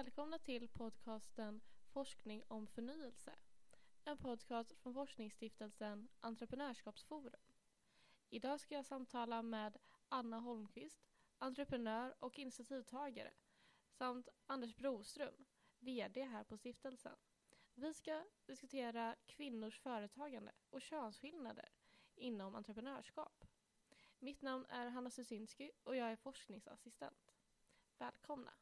Välkomna till podcasten Forskning om förnyelse. En podcast från forskningsstiftelsen Entreprenörskapsforum. Idag ska jag samtala med Anna Holmqvist, entreprenör och initiativtagare, samt Anders Broström, VD här på stiftelsen. Vi ska diskutera kvinnors företagande och könsskillnader inom entreprenörskap. Mitt namn är Hanna Susinski och jag är forskningsassistent. Välkomna!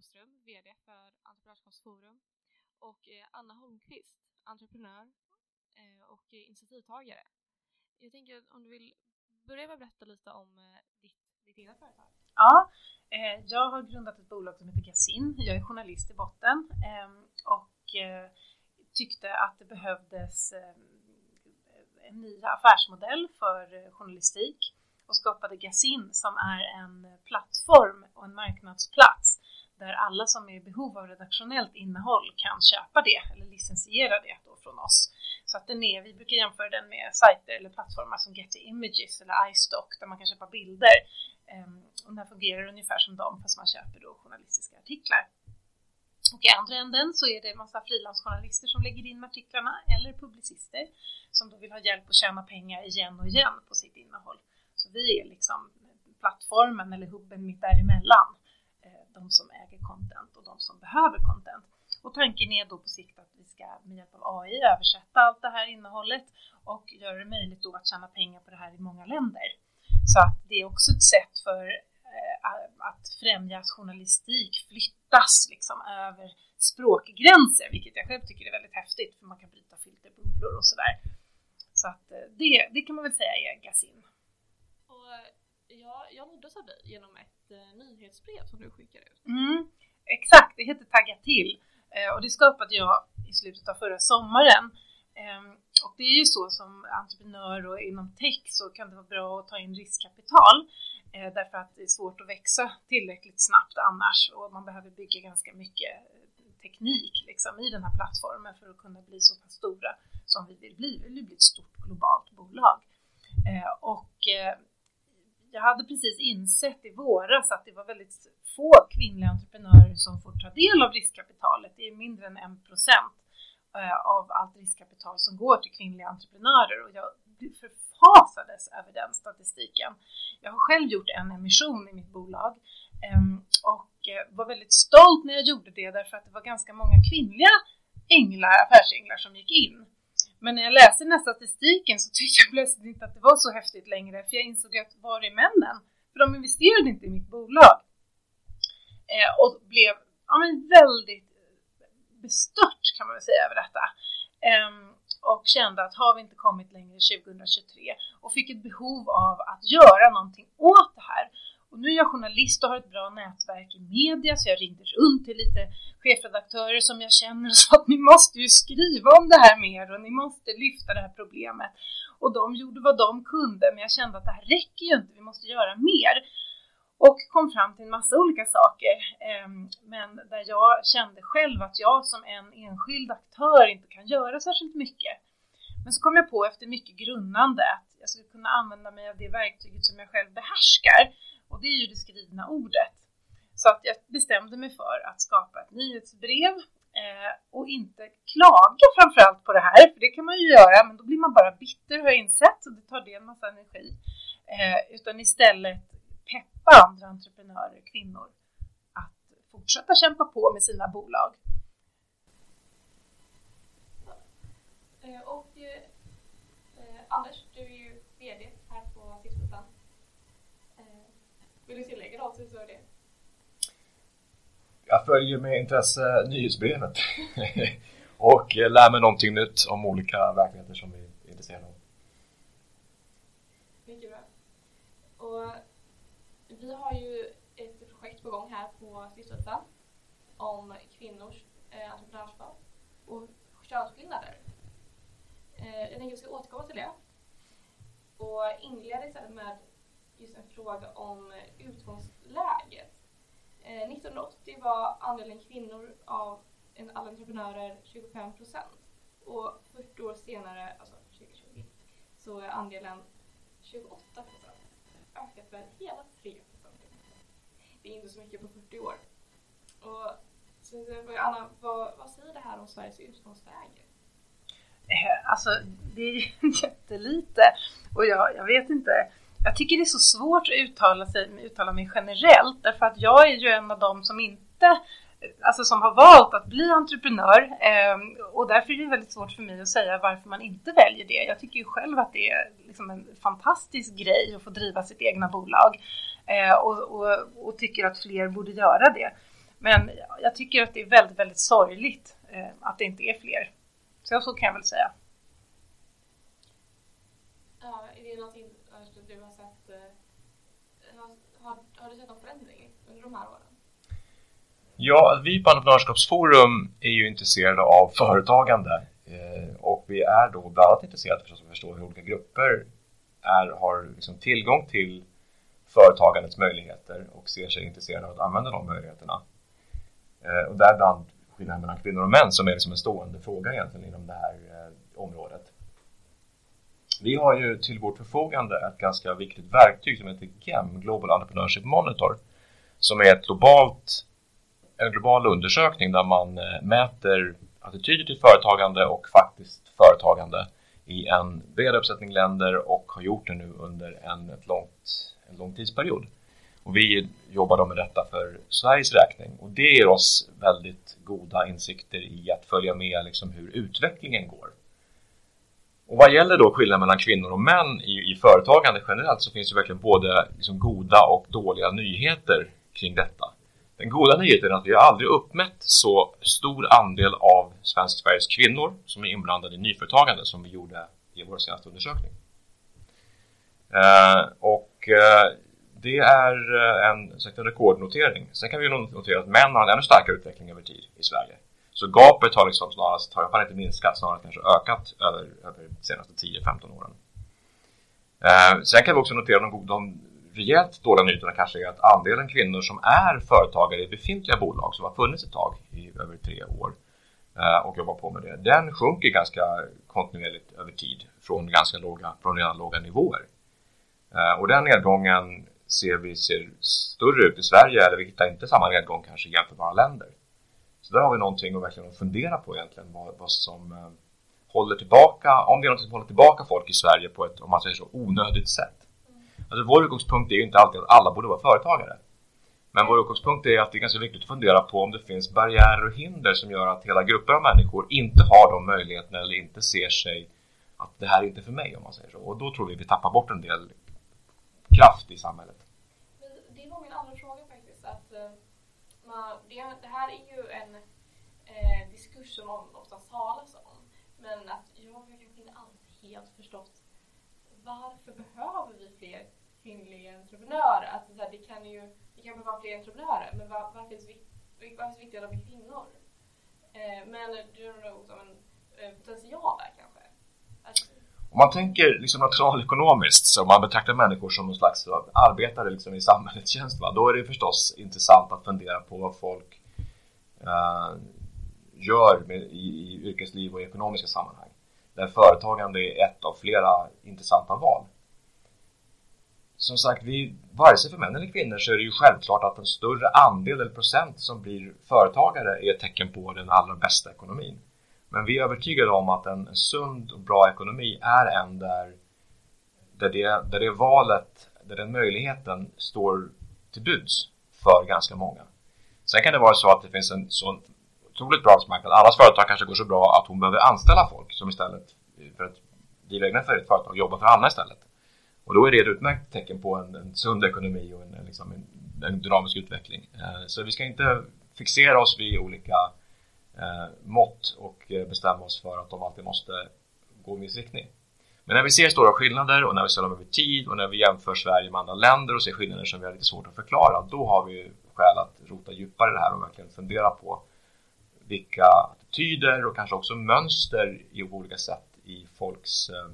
Broström, VD för Entreprenörskapsforum och eh, Anna Holmqvist, entreprenör eh, och eh, initiativtagare. Jag tänker att om du vill börja med att berätta lite om ditt, ditt egna företag. Ja, jag har grundat ett bolag som heter Gasin. Jag är journalist i botten ehm, och tyckte att det behövdes en ny affärsmodell för journalistik och skapade Gasin som är en plattform och en marknadsplats där alla som är i behov av redaktionellt innehåll kan köpa det eller licensiera det då från oss. Så att den är, vi brukar jämföra den med sajter eller plattformar som Getty Images eller iStock där man kan köpa bilder. Ehm, och den fungerar ungefär som dem fast man köper då journalistiska artiklar. Och i andra änden så är det en massa frilansjournalister som lägger in artiklarna eller publicister som då vill ha hjälp att tjäna pengar igen och igen på sitt innehåll. Så vi är liksom plattformen eller hubben mitt däremellan de som äger content och de som behöver content. Och tanken är då på sikt att vi ska med hjälp av AI översätta allt det här innehållet och göra det möjligt då att tjäna pengar på det här i många länder. Så att det är också ett sätt för eh, att främja att journalistik flyttas liksom över språkgränser, vilket jag själv tycker är väldigt häftigt för man kan bryta filterbubblor och sådär. Så att eh, det, det kan man väl säga är Gazin. Jag, jag nåddes av dig genom ett eh, nyhetsbrev som du skickade ut. Mm, exakt, det heter Tagga till eh, och det skapade jag i slutet av förra sommaren. Eh, och det är ju så som entreprenör och inom tech så kan det vara bra att ta in riskkapital eh, därför att det är svårt att växa tillräckligt snabbt annars och man behöver bygga ganska mycket eh, teknik liksom, i den här plattformen för att kunna bli så pass stora som vi vill bli. Vi vill bli ett stort globalt bolag. Eh, och eh, jag hade precis insett i våras att det var väldigt få kvinnliga entreprenörer som får ta del av riskkapitalet. Det är mindre än en procent eh, av allt riskkapital som går till kvinnliga entreprenörer och jag förfasades över den statistiken. Jag har själv gjort en emission i mitt bolag ehm, och eh, var väldigt stolt när jag gjorde det därför att det var ganska många kvinnliga änglar, affärsänglar som gick in. Men när jag läste den här statistiken så tyckte jag plötsligt inte att det var så häftigt längre för jag insåg att var är männen? För de investerade inte i mitt bolag. Eh, och blev ja, men väldigt eh, bestört kan man väl säga över detta. Eh, och kände att har vi inte kommit längre 2023 och fick ett behov av att göra någonting åt det här. Och nu är jag journalist och har ett bra nätverk i media så jag ringde runt till lite chefredaktörer som jag känner och sa att ni måste ju skriva om det här mer och ni måste lyfta det här problemet. Och de gjorde vad de kunde men jag kände att det här räcker ju inte, vi måste göra mer. Och kom fram till en massa olika saker. Ehm, men där jag kände själv att jag som en enskild aktör inte kan göra särskilt mycket. Men så kom jag på efter mycket grunnande att jag skulle kunna använda mig av det verktyget som jag själv behärskar och det är ju det skrivna ordet. Så att jag bestämde mig för att skapa ett nyhetsbrev eh, och inte klaga framförallt på det här, för det kan man ju göra, men då blir man bara bitter har jag insett och det tar det en massa energi. Eh, utan istället peppa andra entreprenörer, kvinnor, att fortsätta kämpa på med sina bolag. Eh, och eh, eh, Anders, du är ju VD här på stiftelsen. Vill du tillägga något utöver det? Jag följer med intresse nyhetsbrevet och lär mig någonting nytt om olika verkligheter som vi är intresserade av. Mycket bra. Och vi har ju ett projekt på gång här på stiftelsen om kvinnors eh, entreprenörskap och könsskillnader. Eh, jag tänker att vi ska återkomma till det och inleda istället med just en fråga om eh, utgångsläget. Eh, 1980 var andelen kvinnor av alla entreprenörer 25 procent. Och 40 år senare, alltså 2020, så är andelen 28 procent. Ökat med hela 3 procent. Det är inte så mycket på 40 år. Och så Anna, vad, vad säger det här om Sveriges utgångsläge? Eh, alltså, det är jättelite. Och jag, jag vet inte. Jag tycker det är så svårt att uttala, sig, uttala mig generellt därför att jag är ju en av dem som inte alltså som har valt att bli entreprenör eh, och därför är det väldigt svårt för mig att säga varför man inte väljer det. Jag tycker ju själv att det är liksom en fantastisk grej att få driva sitt egna bolag eh, och, och, och, tycker att fler borde göra det. Men jag tycker att det är väldigt, väldigt sorgligt eh, att det inte är fler. Så, så kan jag väl säga. Ja, är det någonting du har sett? Eh, har, har du sett någon förändring under de här åren? Ja, vi på Entreprenörskapsforum är ju intresserade av företagande eh, och vi är då bland annat intresserade för att förstå hur olika grupper är, har liksom tillgång till företagandets möjligheter och ser sig intresserade av att använda de möjligheterna. Eh, och däribland skillnaden mellan kvinnor och män som är liksom en stående fråga egentligen inom det här eh, området. Vi har ju till vårt förfogande ett ganska viktigt verktyg som heter GEM, Global Entrepreneurship Monitor, som är ett globalt, en global undersökning där man eh, mäter attityder till företagande och faktiskt företagande i en bred uppsättning länder och har gjort det nu under en, ett långt, en lång tidsperiod. Och vi jobbar då med detta för Sveriges räkning och det ger oss väldigt goda insikter i att följa med liksom hur utvecklingen går. Och vad gäller då skillnaden mellan kvinnor och män i, i företagande generellt så finns det verkligen både liksom goda och dåliga nyheter kring detta. Den goda nyheten är att vi har aldrig uppmätt så stor andel av svensk Sveriges kvinnor som är inblandade i nyföretagande som vi gjorde i vår senaste undersökning. Eh, och eh, det är eh, en, sagt, en rekordnotering. Sen kan vi notera att män har en ännu starkare utveckling över tid i Sverige. Så gapet har liksom snarast, har inte minskat, snarare kanske ökat över, över de senaste 10-15 åren. Eh, sen kan vi också notera de, de rejält dåliga nyheterna kanske är att andelen kvinnor som är företagare i befintliga bolag som har funnits ett tag i över tre år eh, och jobbar på med det, den sjunker ganska kontinuerligt över tid från ganska låga, från redan låga nivåer. Eh, och den nedgången ser vi ser större ut i Sverige eller vi hittar inte samma nedgång kanske i jämförbara länder. Så där har vi någonting att verkligen fundera på egentligen vad, vad som eh, håller tillbaka, om det är något som håller tillbaka folk i Sverige på ett, om man säger så, onödigt sätt. Alltså vår utgångspunkt är ju inte alltid att alla borde vara företagare. Men vår utgångspunkt är att det är ganska viktigt att fundera på om det finns barriärer och hinder som gör att hela grupper av människor inte har de möjligheterna eller inte ser sig att det här är inte för mig om man säger så. Och då tror vi att vi tappar bort en del kraft i samhället. det var min andra fråga faktiskt. Man, det, det, här är ju en eh, diskurs som oftast talas om. Men att jag har kanske inte alltid helt förstått varför behöver vi fler kvinnliga entreprenörer? Att så här, det kan ju det kan behöva fler entreprenörer, men var, varför, är det, varför är det viktigt att de är kvinnor? Eh, men du har nog en potential där kanske? Om man tänker liksom nationalekonomiskt, så man betraktar människor som någon slags arbetare liksom i samhällets tjänst, va? då är det förstås intressant att fundera på vad folk eh, gör med, i, i yrkesliv och i ekonomiska sammanhang. Där företagande är ett av flera intressanta val. Som sagt, vi, vare sig för män eller kvinnor så är det ju självklart att en större andel eller procent som blir företagare är ett tecken på den allra bästa ekonomin. Men vi är övertygade om att en sund och bra ekonomi är en där, där, det, där det valet, där den möjligheten står till buds för ganska många. Sen kan det vara så att det finns en så otroligt bra arbetsmarknad. Allas företag kanske går så bra att hon behöver anställa folk som istället för att driva egna företag jobbar för andra istället. Och då är det ett utmärkt tecken på en, en sund ekonomi och en, liksom en, en dynamisk utveckling. Eh, så vi ska inte fixera oss vid olika Eh, mått och eh, bestämma oss för att de alltid måste gå i en viss riktning. Men när vi ser stora skillnader och när vi ser dem över tid och när vi jämför Sverige med andra länder och ser skillnader som vi har lite svårt att förklara, då har vi skäl att rota djupare i det här och verkligen fundera på vilka attityder och kanske också mönster i olika sätt i folks eh,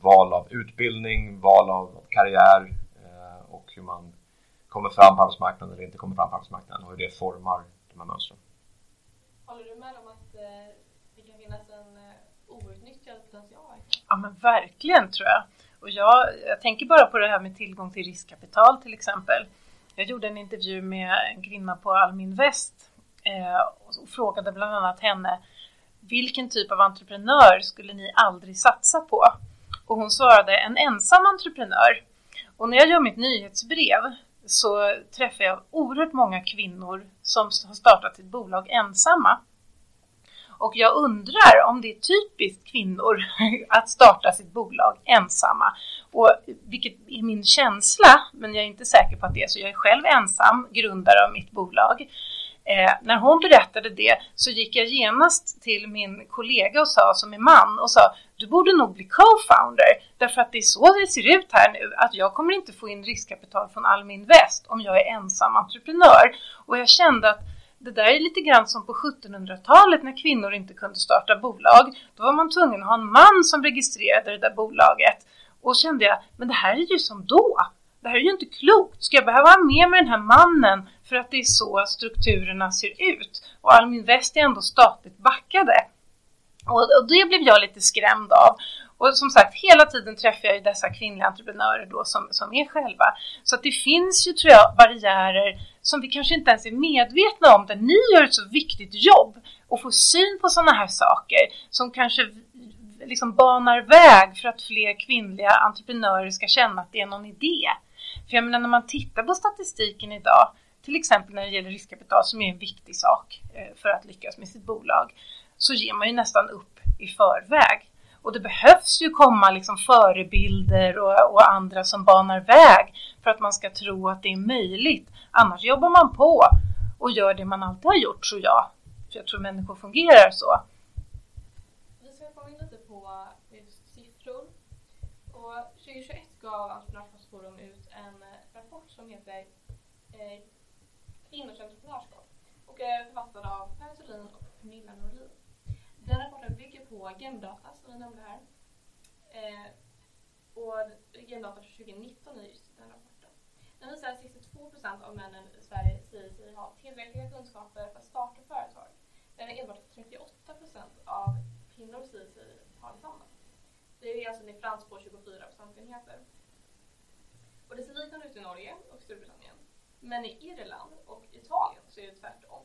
val av utbildning, val av karriär eh, och hur man kommer fram på arbetsmarknaden eller inte kommer fram på arbetsmarknaden och hur det formar de här mönstren. Håller du med om att eh, det kan finnas en eh, outnyttjad potential? Ja men verkligen tror jag. Och jag, jag tänker bara på det här med tillgång till riskkapital till exempel. Jag gjorde en intervju med en kvinna på Almin Väst eh, och frågade bland annat henne vilken typ av entreprenör skulle ni aldrig satsa på? Och hon svarade en ensam entreprenör. Och när jag gör mitt nyhetsbrev så träffar jag oerhört många kvinnor som har startat sitt bolag ensamma. Och jag undrar om det är typiskt kvinnor att starta sitt bolag ensamma. Och vilket är min känsla, men jag är inte säker på att det är så. Jag är själv ensam grundare av mitt bolag. Eh, när hon berättade det så gick jag genast till min kollega och sa, som är man, och sa du borde nog bli co-founder därför att det är så det ser ut här nu att jag kommer inte få in riskkapital från Almi Invest om jag är ensam entreprenör. Och jag kände att det där är lite grann som på 1700-talet när kvinnor inte kunde starta bolag. Då var man tvungen att ha en man som registrerade det där bolaget. Och kände jag, men det här är ju som då. Det här är ju inte klokt. Ska jag behöva ha med mig den här mannen för att det är så strukturerna ser ut? Och Almi Invest är ändå statligt backade. Och, och det blev jag lite skrämd av. Och som sagt, hela tiden träffar jag ju dessa kvinnliga entreprenörer då som, som är själva. Så att det finns ju, tror jag, barriärer som vi kanske inte ens är medvetna om, där ni gör ett så viktigt jobb och får syn på sådana här saker som kanske liksom banar väg för att fler kvinnliga entreprenörer ska känna att det är någon idé. För jag menar när man tittar på statistiken idag, till exempel när det gäller riskkapital som är en viktig sak eh, för att lyckas med sitt bolag, så ger man ju nästan upp i förväg. Och det behövs ju komma liksom förebilder och, och, andra som banar väg för att man ska tro att det är möjligt. Annars jobbar man på och gör det man alltid har gjort, tror jag. För jag tror människor fungerar så. Vi ska komma in lite på siffror. Och 2021 gav Entreprenörskapsforum ut en eh, rapport som heter eh, Kvinnors entreprenörskap och är författad av Per Thulin och Pernilla Norlin. Den rapporten bygger på Gemdata som vi nämnde här. Eh, och Gemdata 2019 är just den rapporten. Den visar att 62 procent av männen i Sverige säger sig ha tillräckliga kunskaper för att starta företag. Men enbart 38 procent av kvinnor säger sig ha detsamma. Det är alltså en differens på 24 procentenheter. Och det ser liknande ut i Norge och Storbritannien. Men i Irland och Italien så är det tvärtom.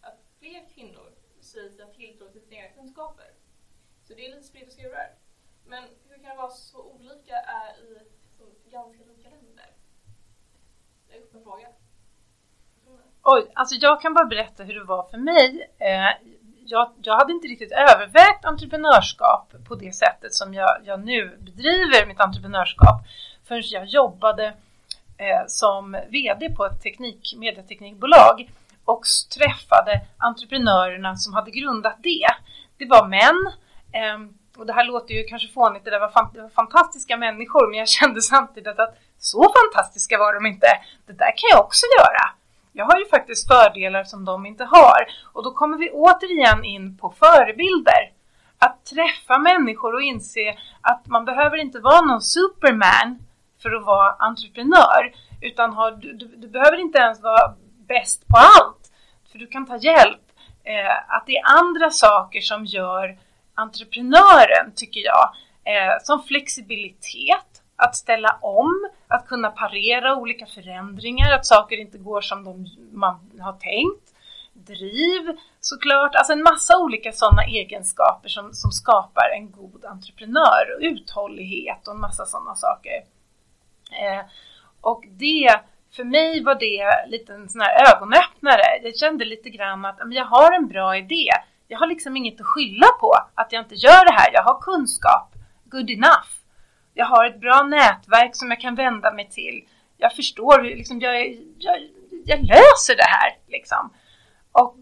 Att fler kvinnor säger att tilltro till sina egna kunskaper. Så det är lite spritt och skurar. Men hur kan det vara så olika är i liksom ganska lika länder? Det är en öppen fråga. Oj, alltså jag kan bara berätta hur det var för mig. Eh, jag, jag hade inte riktigt övervägt entreprenörskap på det sättet som jag, jag nu bedriver mitt entreprenörskap förrän jag jobbade eh, som VD på ett teknik, medieteknikbolag och träffade entreprenörerna som hade grundat det. Det var män, ehm, och det här låter ju kanske fånigt, det, där var, fantastiska människor, men jag kände samtidigt att så fantastiska var de inte. Det där kan jag också göra. Jag har ju faktiskt fördelar som de inte har. Och då kommer vi återigen in på förebilder. Att träffa människor och inse att man behöver inte vara någon superman för att vara entreprenör. Utan har, du, du, du behöver inte ens vara bäst på allt. För du kan ta hjälp. Eh, att det är andra saker som gör entreprenören, tycker jag. Eh, som flexibilitet att ställa om, att kunna parera olika förändringar, att saker inte går som de, man har tänkt. Driv såklart, alltså en massa olika sådana egenskaper som, som skapar en god entreprenör och uthållighet och en massa sådana saker. Eh, och det, för mig var det lite en sån här ögonöppnare. Jag kände lite grann att jag har en bra idé. Jag har liksom inget att skylla på att jag inte gör det här. Jag har kunskap, good enough. Jag har ett bra nätverk som jag kan vända mig till. Jag förstår, liksom, jag, jag, jag löser det här. Liksom. Och,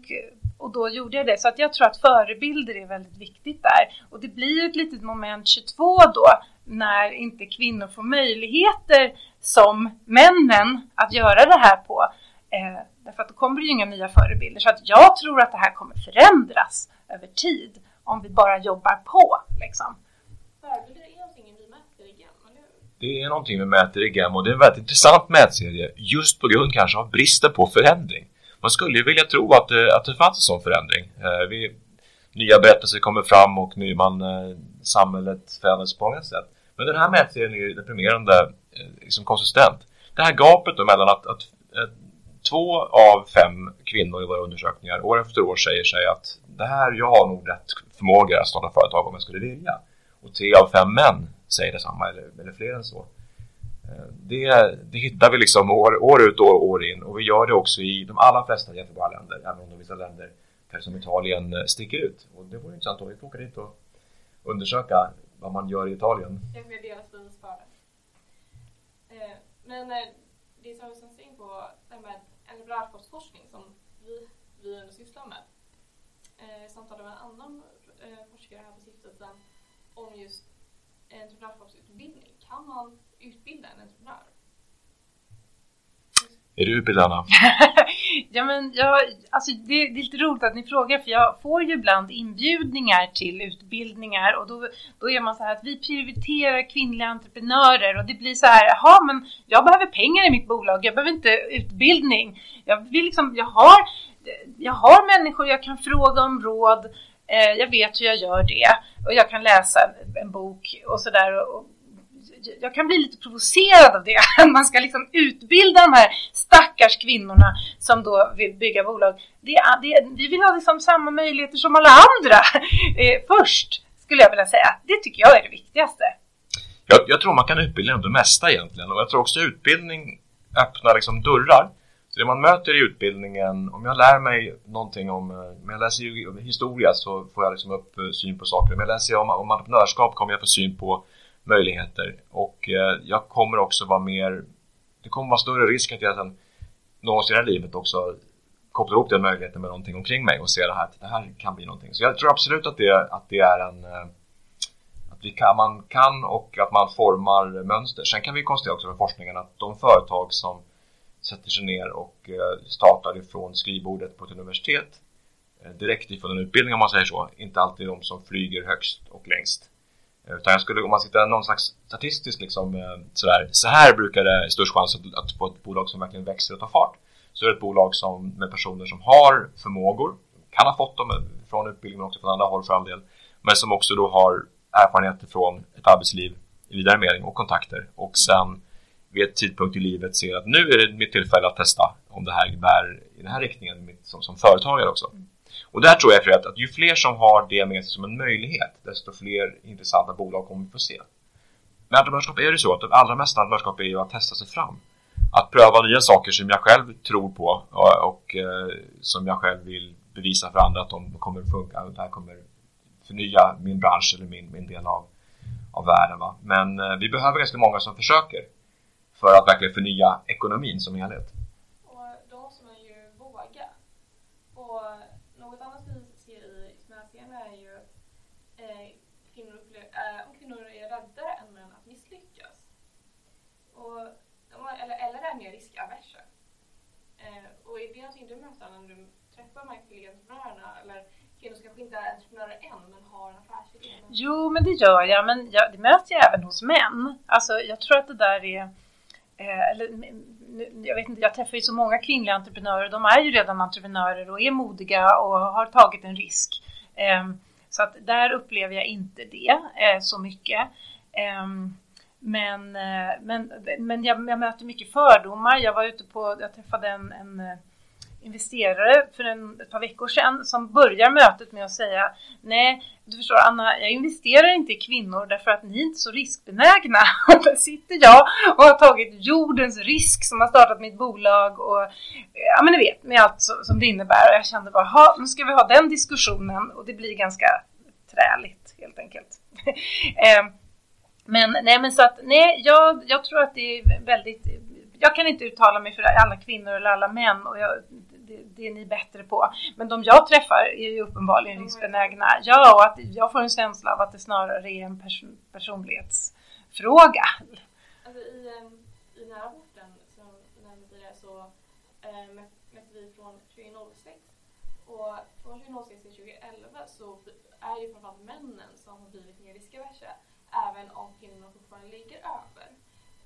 och då gjorde jag det. Så att jag tror att förebilder är väldigt viktigt där. Och det blir ett litet moment 22 då när inte kvinnor får möjligheter som männen att göra det här på. Eh, därför att då kommer det ju inga nya förebilder. Så att jag tror att det här kommer förändras över tid om vi bara jobbar på. Liksom. Förebilder är någonting vi mäter i GEM, eller hur? Det är någonting vi mäter i GEM och det är en väldigt intressant mätserie just på grund kanske av bristen på förändring. man skulle ju vilja tro att det, att det fanns en sån förändring. Eh, vi, nya berättelser kommer fram och ny, man, eh, samhället förändras på många sätt. Men den här mätserien är ju deprimerande eh, liksom konsistent. Det här gapet då mellan att, att, att två av fem kvinnor i våra undersökningar år efter år säger sig att det här, jag har nog rätt förmåga att starta företag om jag skulle vilja. Och tre av fem män säger detsamma, eller, eller fler än så. Eh, det, det hittar vi liksom år, år ut och år in och vi gör det också i de allra flesta jämförbara länder, även om vissa länder, som Italien, sticker ut. Och det vore intressant om vi får åka dit och undersöka vad man gör i Italien. Jag får dela bevisbördan. Eh, men det som vi sen in på det här med entreprenörskapsforskning som vi, vi ändå sysslar med. Jag samtalade med en annan forskare här på stiftelsen om just entreprenörskapsutbildning. Kan man utbilda en entreprenör? Är du utbildad Anna? ja men jag, alltså det, det, är lite roligt att ni frågar för jag får ju ibland inbjudningar till utbildningar och då, då är man så här att vi prioriterar kvinnliga entreprenörer och det blir så här, jaha men jag behöver pengar i mitt bolag, jag behöver inte utbildning. Jag vill liksom, jag har, jag har människor jag kan fråga om råd, eh, jag vet hur jag gör det och jag kan läsa en, en bok och sådär jag kan bli lite provocerad av det. Man ska liksom utbilda de här stackars kvinnorna som då vill bygga bolag. Det, det, vi vill ha liksom samma möjligheter som alla andra eh, först, skulle jag vilja säga. Det tycker jag är det viktigaste. Jag, jag tror man kan utbilda det mesta egentligen och jag tror också utbildning öppnar liksom dörrar. Så det man möter i utbildningen, om jag lär mig någonting om, eh, om jag läser historia så får jag liksom upp eh, syn på saker. Om jag läser om, om entreprenörskap kommer jag få syn på möjligheter och eh, jag kommer också vara mer det kommer vara större risk att jag sen någonsin i livet också kopplar ihop den möjligheten med någonting omkring mig och ser det här att det här kan bli någonting. Så jag tror absolut att det, att det är en eh, att vi kan, man kan och att man formar mönster. Sen kan vi konstatera också med forskningen att de företag som sätter sig ner och eh, startar ifrån skrivbordet på ett universitet direkt ifrån en utbildning om man säger så, inte alltid de som flyger högst och längst. Utan jag skulle, om man sitter någon slags statistisk liksom, eh, sådär, så här brukar det störst chans att, att få ett bolag som verkligen växer och tar fart. Så är det ett bolag som, med personer som har förmågor, kan ha fått dem från utbildning men också från andra håll för all del, men som också då har erfarenheter från ett arbetsliv i vidare mening och kontakter och sen vid ett tidpunkt i livet ser att nu är det mitt tillfälle att testa om det här bär i den här riktningen som, som företagare också. Och där tror jag för att, att ju fler som har det med sig som en möjlighet, desto fler intressanta bolag kommer vi få se. Med entreprenörskap är det så att det allra mesta entreprenörskap är ju att testa sig fram. Att pröva nya saker som jag själv tror på och, och eh, som jag själv vill bevisa för andra att de kommer funka och det här kommer förnya min bransch eller min, min del av, av världen. Va? Men eh, vi behöver ganska många som försöker för att verkligen förnya ekonomin som helhet. Eller, eller är mer riskaversa. Eh, och är det någonting du möter när du träffar de här kvinnliga entreprenörerna? Eller kvinnor som kanske inte är entreprenörer än men har en affärsidé? Jo, men det gör jag. Men jag, det möter jag även hos män. Alltså, jag tror att det där är eh, eller, jag vet inte, jag träffar ju så många kvinnliga entreprenörer. De är ju redan entreprenörer och är modiga och har tagit en risk. Ehm, så att där upplever jag inte det eh, så mycket. Ehm, men, eh, men, men jag, jag, möter mycket fördomar. Jag var ute på, jag träffade en, en eh, investerare för en, ett par veckor sedan som börjar mötet med att säga Nej, du förstår Anna, jag investerar inte i kvinnor därför att ni är inte så riskbenägna. Och där sitter jag och har tagit jordens risk som har startat mitt bolag och eh, ja men ni vet med allt som det innebär. Och jag kände bara, nu ska vi ha den diskussionen och det blir ganska träligt helt enkelt. men nej, men så att nej, jag, jag tror att det är väldigt. Jag kan inte uttala mig för alla kvinnor eller alla män och jag, det, det, är ni bättre på. Men de jag träffar är ju uppenbarligen riskbenägna. Ja, och att jag får en känsla av att det snarare är en person, personlighetsfråga. Alltså i, i den här rapporten som nämnde tidigare så äh, mätte vi från 2006 och från 2006 till 2011 så är ju framförallt männen som har blivit mer riskaversa även om kvinnorna fortfarande ligger över.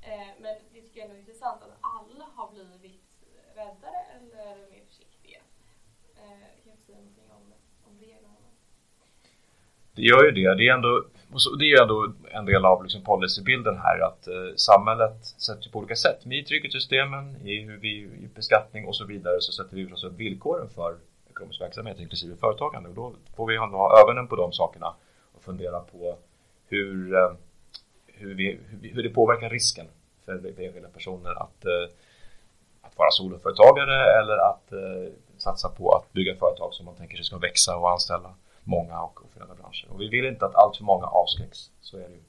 Eh, men det tycker jag är intressant att alla har blivit räddare eller mer försiktiga. Eh, kan du säga någonting om, om reglerna? Det gör ju det. Det är ändå, det är ändå en del av liksom policybilden här att eh, samhället sätter på olika sätt. Med trygghetssystemen, i hur vi i beskattning och så vidare så sätter vi förstås upp villkoren för ekonomisk verksamhet inklusive företagande och då får vi ha ögonen på de sakerna och fundera på hur, eh, hur, vi, hur det påverkar risken för enskilda personer att, eh, att vara soloföretagare eller att eh, satsa på att bygga företag som man tänker sig ska växa och anställa många och, och flera branscher. Och vi vill inte att allt för många avskräcks. Så är det ju.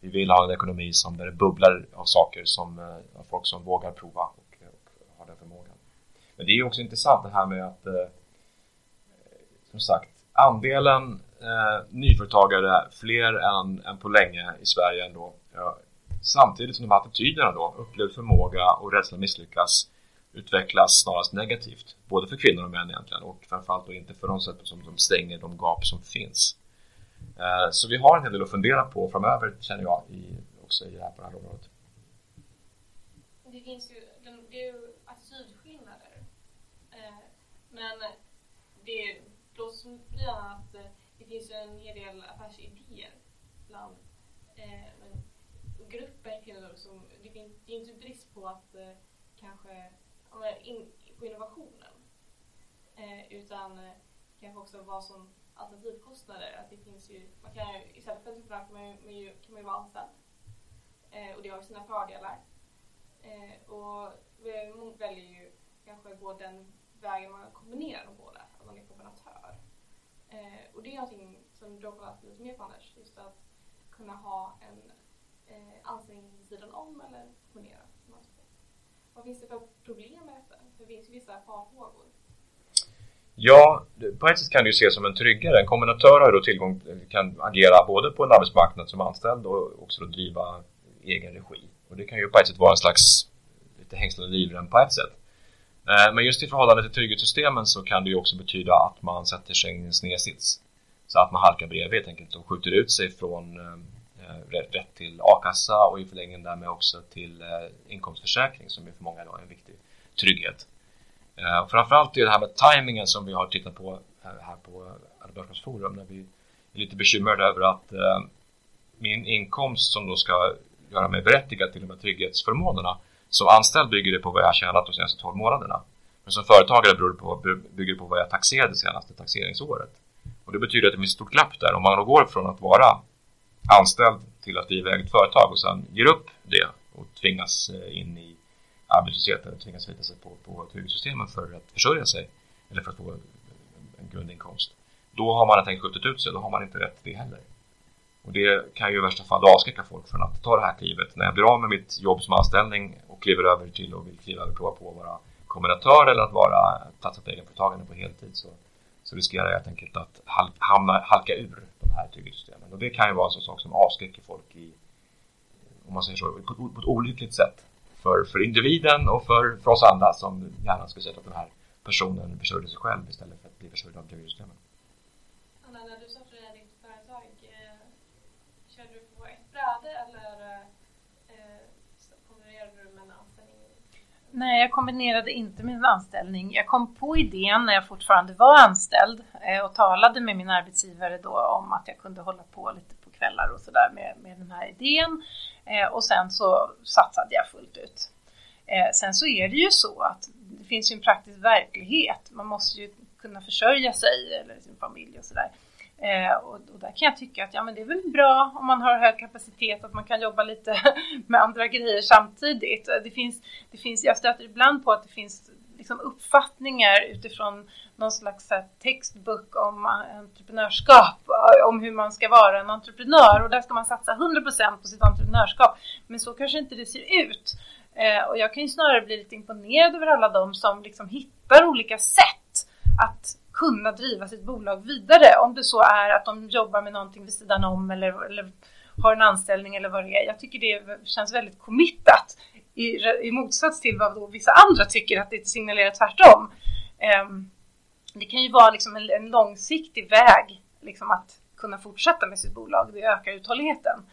Vi vill ha en ekonomi som där det bubblar av saker som av folk som vågar prova och, och har den förmågan. Men det är också intressant det här med att som sagt andelen eh, nyföretagare fler än, än på länge i Sverige ändå. Ja, samtidigt som de här attityderna då, upplevd förmåga och rädsla att misslyckas utvecklas snarast negativt. Både för kvinnor och män egentligen och framförallt då inte för de sätt som de stänger de gap som finns. Eh, så vi har en hel del att fundera på framöver känner jag i, också i det här, på det här området. Det finns ju, det är ju attitydskillnader. Eh, men det låter eh, som det finns ju en hel del affärsidéer bland eh, men kvinnor som, det, finns, det är inte brist på att eh, kanske in, på innovationen eh, utan eh, kanske också vad som alternativkostnader, att det finns ju, man kan ju, istället för entreprenör typ kan man ju, kan man ju vara anställd eh, och det har ju sina fördelar. Eh, och många väljer ju kanske gå den vägen man kombinerar de båda, att man är kombinatör Eh, och det är någonting som du har lite mer på Anders, just att kunna ha en eh, anställning vid sidan om eller ponera. Vad finns det för problem med detta? Det finns ju vissa farhågor. Ja, på ett sätt kan det ju ses som en tryggare. En kombinatör har då tillgång, kan agera både på en arbetsmarknad som anställd och också driva egen regi. Och det kan ju på ett sätt vara en slags lite hängslande livrem på ett sätt. Eh, men just i förhållande till trygghetssystemen så kan det ju också betyda att man sätter sig i en snedsits. Så att man halkar bredvid helt enkelt och skjuter ut sig från eh, eh, rätt till a-kassa och i förlängningen därmed också till inkomstförsäkring som är för många idag en viktig trygghet. Framförallt är det här med tajmingen som vi har tittat på här på Arbetsmarknadsforum när vi är lite bekymrade över att min inkomst som då ska göra mig berättigad till de här trygghetsförmånerna som anställd bygger det på vad jag har tjänat de senaste 12 månaderna. Men som företagare beror det på, bygger det på vad jag taxerade senaste taxeringsåret. Och det betyder att det finns ett stort glapp där. Om man då går från att vara anställd till att driva eget företag och sen ger upp det och tvingas eh, in i arbetslöshet eller tvingas förlita sig på, på trygghetssystemen för att försörja sig eller för att få en grundinkomst. Då har man tänkt skjutit ut sig, då har man inte rätt till det heller. Och det kan ju i värsta fall avskräcka folk från att ta det här klivet. När jag blir av med mitt jobb som anställning och kliver över till och vill kliva över prova på att vara kombinatör eller att vara platsa på egenföretagande på heltid så, så riskerar jag helt enkelt att hamna, halka ur de här trygghetssystemen. Och det kan ju vara en sån sak som avskräcker folk i, om man säger så, på, på ett olyckligt sätt. För, för individen och för, för oss andra som gärna skulle säga att den här personen försörjde sig själv istället för att bli försörjd av trygghetssystemen. Nej, jag kombinerade inte min anställning. Jag kom på idén när jag fortfarande var anställd eh, och talade med min arbetsgivare då om att jag kunde hålla på lite på kvällar och sådär med, med den här idén. Eh, och sen så satsade jag fullt ut. Eh, sen så är det ju så att det finns ju en praktisk verklighet. Man måste ju kunna försörja sig eller sin familj och sådär. Eh, och, och, där kan jag tycka att ja, men det är väl bra om man har hög kapacitet att man kan jobba lite med andra grejer samtidigt. Eh, det finns, det finns, jag stöter ibland på att det finns liksom uppfattningar utifrån någon slags textbok om eh, entreprenörskap, eh, om hur man ska vara en entreprenör och där ska man satsa 100% på sitt entreprenörskap. Men så kanske inte det ser ut. Eh, och jag kan ju snarare bli lite imponerad över alla de som liksom hittar olika sätt att kunna driva sitt bolag vidare. Om det så är att de jobbar med någonting vid sidan om eller, eller har en anställning eller vad det är. Jag tycker det känns väldigt committat i, i motsats till vad då vissa andra tycker att det signalerar tvärtom. Um, det kan ju vara liksom en, en långsiktig väg liksom att kunna fortsätta med sitt bolag. Det ökar uthålligheten.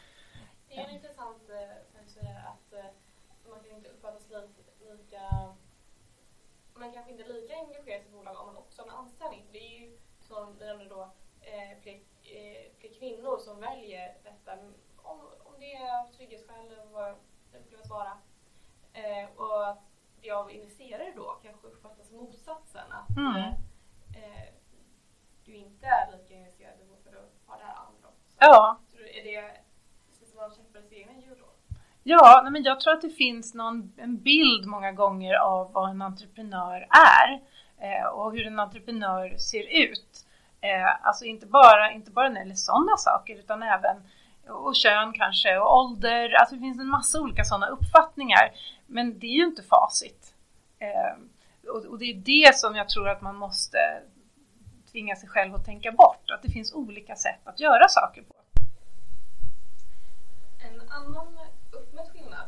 Det är intressant eh, att eh, man kan inte uppfattas lika man kanske inte är lika engagerad i bolag om man också har en anställning. Det är ju som då, eh, fler, eh, fler kvinnor som väljer detta. Om, om det är av trygghetsskäl eller vad det upplevs vara. Eh, och att det av investerare då kanske uppfattas motsatsen. Att Mm. eh, eh, du inte är lika investerad för att ha det här andra. Ja, Tror du, är det som man kämpar i egna hjul då? Ja, nej, men jag tror att det finns någon, en bild många gånger av vad en entreprenör är Eh, och hur en entreprenör ser ut. Eh, alltså inte bara, inte bara när det gäller sådana saker utan även och kön kanske och ålder. Alltså det finns en massa olika sådana uppfattningar. Men det är ju inte facit. Eh, och, och det är det som jag tror att man måste tvinga sig själv att tänka bort. Att det finns olika sätt att göra saker på. En annan uppmätt skillnad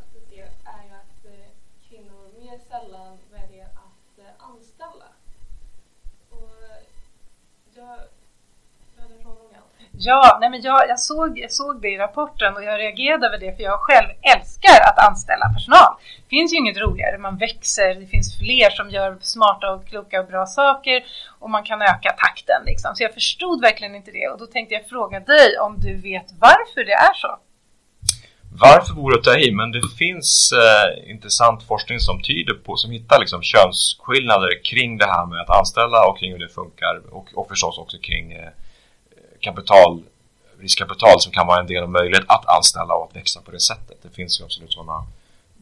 är ju att eh, kvinnor mer sällan väljer att eh, anställa. Och eh, jag, jag hade en fråga om det. Ja, nej men jag, jag, såg, jag såg det i rapporten och jag reagerade över det för jag själv älskar att anställa personal. Det finns ju inget roligare, man växer, det finns fler som gör smarta och kloka och bra saker och man kan öka takten liksom. Så jag förstod verkligen inte det och då tänkte jag fråga dig om du vet varför det är så? Varför vore att ta i? Men det finns eh, intressant forskning som tyder på, som hittar liksom könsskillnader kring det här med att anställa och kring hur det funkar och, och förstås också kring eh, kapital, riskkapital som kan vara en del av möjlighet att anställa och att växa på det sättet. Det finns ju absolut sådana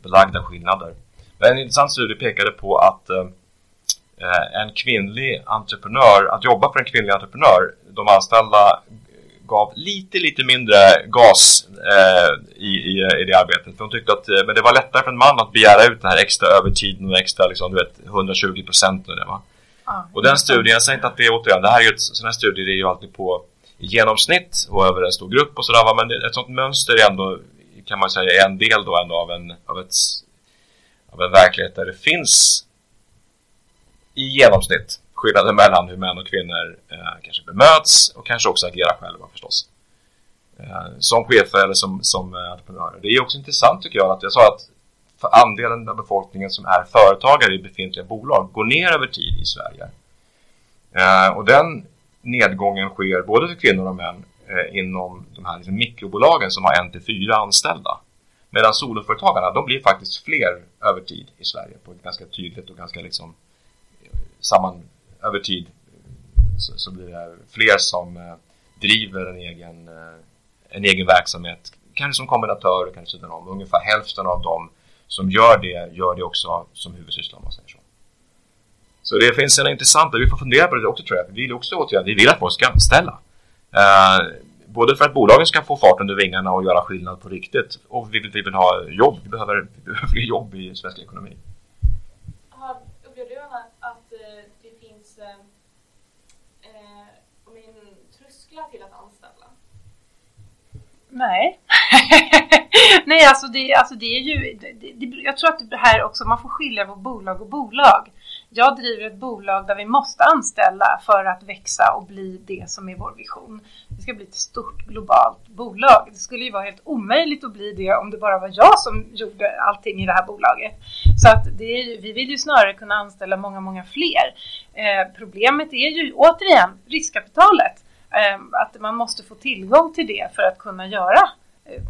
belagda skillnader. Men en intressant studie pekade på att eh, en kvinnlig entreprenör, att jobba för en kvinnlig entreprenör, de anställda gav lite, lite mindre gas eh, i, i, i det arbetet. För de tyckte att eh, men det var lättare för en man att begära ut den här extra övertiden och extra, liksom, du vet, 120 procent och det va. Ja. Och den studien, jag säger inte att det är återigen, det här är ju ett, sådana här studier det är ju alltid på genomsnitt och över en stor grupp och sådär va? men ett sånt mönster är ändå, kan man säga, en del då ändå av en, av ett, av en verklighet där det finns i genomsnitt skillnader mellan hur män och kvinnor eh, kanske bemöts och kanske också agerar själva förstås. Eh, som chefer eller som, som eh, entreprenörer. Det är också intressant tycker jag att jag sa att för andelen av befolkningen som är företagare i befintliga bolag går ner över tid i Sverige. Eh, och den nedgången sker både för kvinnor och män eh, inom de här liksom, mikrobolagen som har en till fyra anställda. Medan soloföretagarna, de blir faktiskt fler över tid i Sverige på ett ganska tydligt och ganska liksom eh, samman över tid så, så blir det fler som eh, driver en egen, eh, en egen verksamhet. Kanske som kombinatör, kanske sidan om. Ungefär hälften av dem som gör det, gör det också som huvudsyssla om man säger så. Så det finns en intressant, vi får fundera på det också tror jag. Vi vill också åtgärda, vi vill att folk ska anställa. Eh, både för att bolagen ska få fart under vingarna och göra skillnad på riktigt. Och vi vill, vi vill ha jobb, vi behöver, vi behöver fler jobb i svensk ekonomi. Har, upplever du Anna att eh, det finns eh, trösklar till att anställa? Nej. Nej, alltså det, alltså det är ju... Det, det, jag tror att det här också, man får skilja på bolag och bolag. Jag driver ett bolag där vi måste anställa för att växa och bli det som är vår vision. Det ska bli ett stort globalt bolag. Det skulle ju vara helt omöjligt att bli det om det bara var jag som gjorde allting i det här bolaget. Så att det är, ju- vi vill ju snarare kunna anställa många, många fler. Eh, problemet är ju återigen riskkapitalet. Eh, att man måste få tillgång till det för att kunna göra, eh,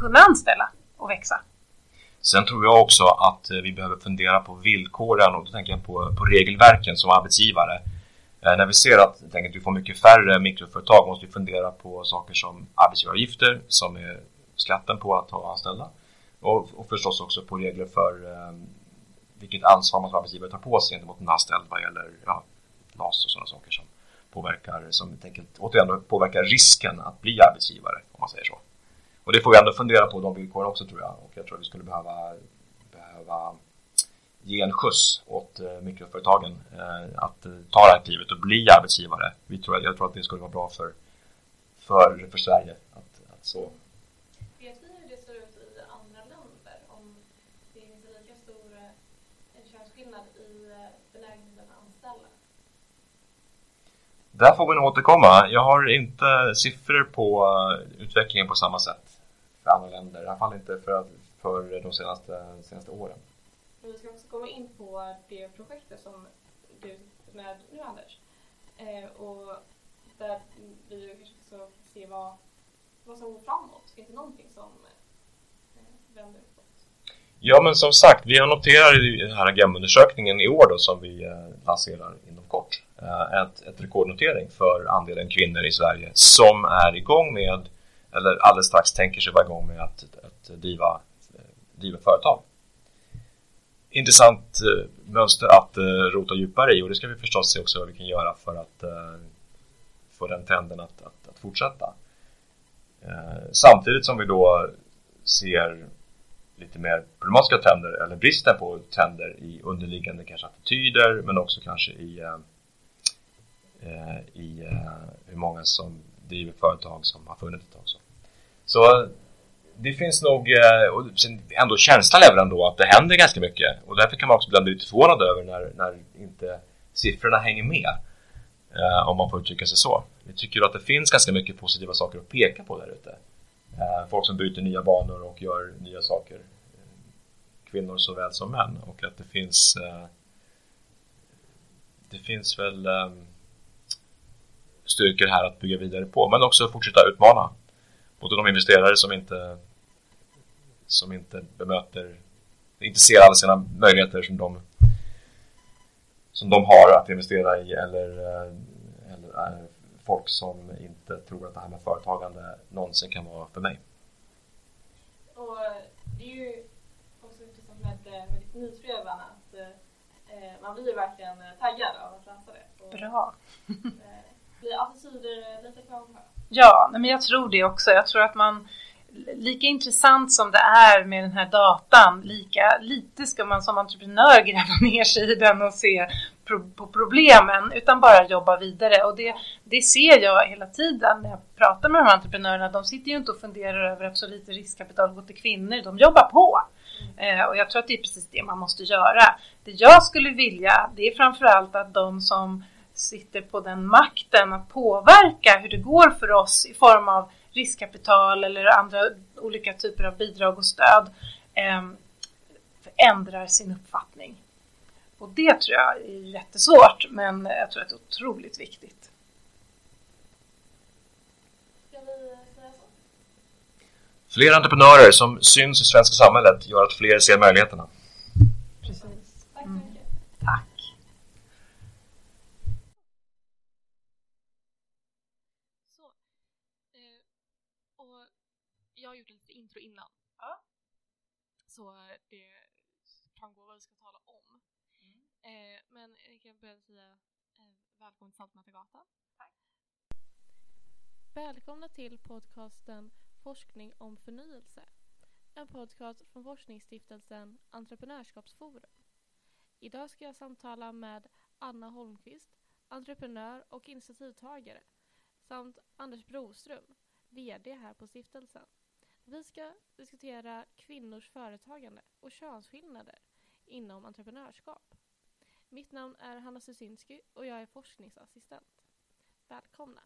kunna anställa och växa. Sen tror jag också att eh, vi behöver fundera på villkoren och då tänker jag på, på regelverken som arbetsgivare. Eh, när vi ser att, tänker vi får mycket färre mikroföretag måste vi fundera på saker som arbetsgivaravgifter som är skatten på att ha anställda och, och förstås också på regler för eh, vilket ansvar man som arbetsgivare tar på sig gentemot en anställd vad gäller ja, LAS och sådana saker som påverkar, som helt enkelt, återigen påverkar risken att bli arbetsgivare om man säger så. Och det får vi ändå fundera på de villkoren också tror jag. Och jag tror att vi skulle behöva, behöva ge en skjuts åt eh, mikroföretagen eh, att eh, ta det här klivet och bli arbetsgivare. Vi tror, jag tror att det skulle vara bra för, för, för Sverige att, att så. Vet vi hur det ser ut i andra länder? Om det finns en lika stor könsskillnad i benägenheten att anställa? Där får vi nog återkomma. Jag har inte siffror på utvecklingen på samma sätt för andra länder. I alla fall inte för, för de senaste, senaste åren. vi ska också komma in på det projektet som du med nu Anders. Eh, och där vi kanske ska se vad, vad som går framåt. Finns det någonting som eh, vänder uppåt? Ja men som sagt, vi har noterat i den här Agenda-undersökningen i år då som vi eh, lanserar inom kort eh, ett, ett rekordnotering för andelen kvinnor i Sverige som är igång med eller alldeles strax tänker sig vara igång med att, att driva, eh, driva företag. Intressant eh, mönster att eh, rota djupare i och det ska vi förstås se också vad vi kan göra för att få den trenden att, att, att fortsätta. Samtidigt som vi då ser lite mer problematiska trender eller bristen på trender i underliggande kanske attityder men också kanske i, eh i eh, hur många som driver företag som har funnits ett tag. Så, det finns nog, eh, och ändå känslan är väl ändå att det händer ganska mycket och därför kan man också bli lite förvånad över när, när inte siffrorna hänger med. Eh, om man får uttrycka sig så. Vi tycker att det finns ganska mycket positiva saker att peka på där ute. Eh, folk som byter nya banor och gör nya saker. Kvinnor såväl som män och att det finns det finns väl styrkor här att bygga vidare på men också fortsätta utmana både de investerare som inte som inte bemöter inte ser alla sina möjligheter som de som de har att investera i eller, eh, eller folk som inte tror att det här med företagande någonsin kan vara för mig. Och eh, det är ju också intressant med, med ditt att eh, man blir verkligen taggad av att läsa det. Och, Bra! Eh, blir attityder lite kvar Ja, men jag tror det också. Jag tror att man lika intressant som det är med den här datan, lika lite ska man som entreprenör gräva ner sig i den och se på problemen, utan bara jobba vidare. Och det, det ser jag hela tiden när jag pratar med de här entreprenörerna. De sitter ju inte och funderar över att så lite riskkapital går till kvinnor, de jobbar på. Eh, och jag tror att det är precis det man måste göra. Det jag skulle vilja, det är framförallt att de som sitter på den makten att påverka hur det går för oss i form av riskkapital eller andra olika typer av bidrag och stöd eh, ändrar sin uppfattning. Och det tror jag är jättesvårt men jag tror att det är otroligt viktigt. Fler entreprenörer som syns i svenska samhället gör att fler ser möjligheterna. Precis. Tack så mycket. Mm. Tack. jag har gjort lite intro innan. Ja. Så det framgår vad vi ska tala om. Mm. Eh, men jag kan börja säga eh, välkommen till Saltmätargatan. Tack. Välkomna till podcasten Forskning om förnyelse. En podcast från forskningsstiftelsen Entreprenörskapsforum. Idag ska jag samtala med Anna Holmqvist, entreprenör och initiativtagare samt Anders Broström, VD här på stiftelsen. Vi ska diskutera kvinnors företagande och könsskillnader inom entreprenörskap. Mitt namn är Hanna Susinski och jag är forskningsassistent. Välkomna!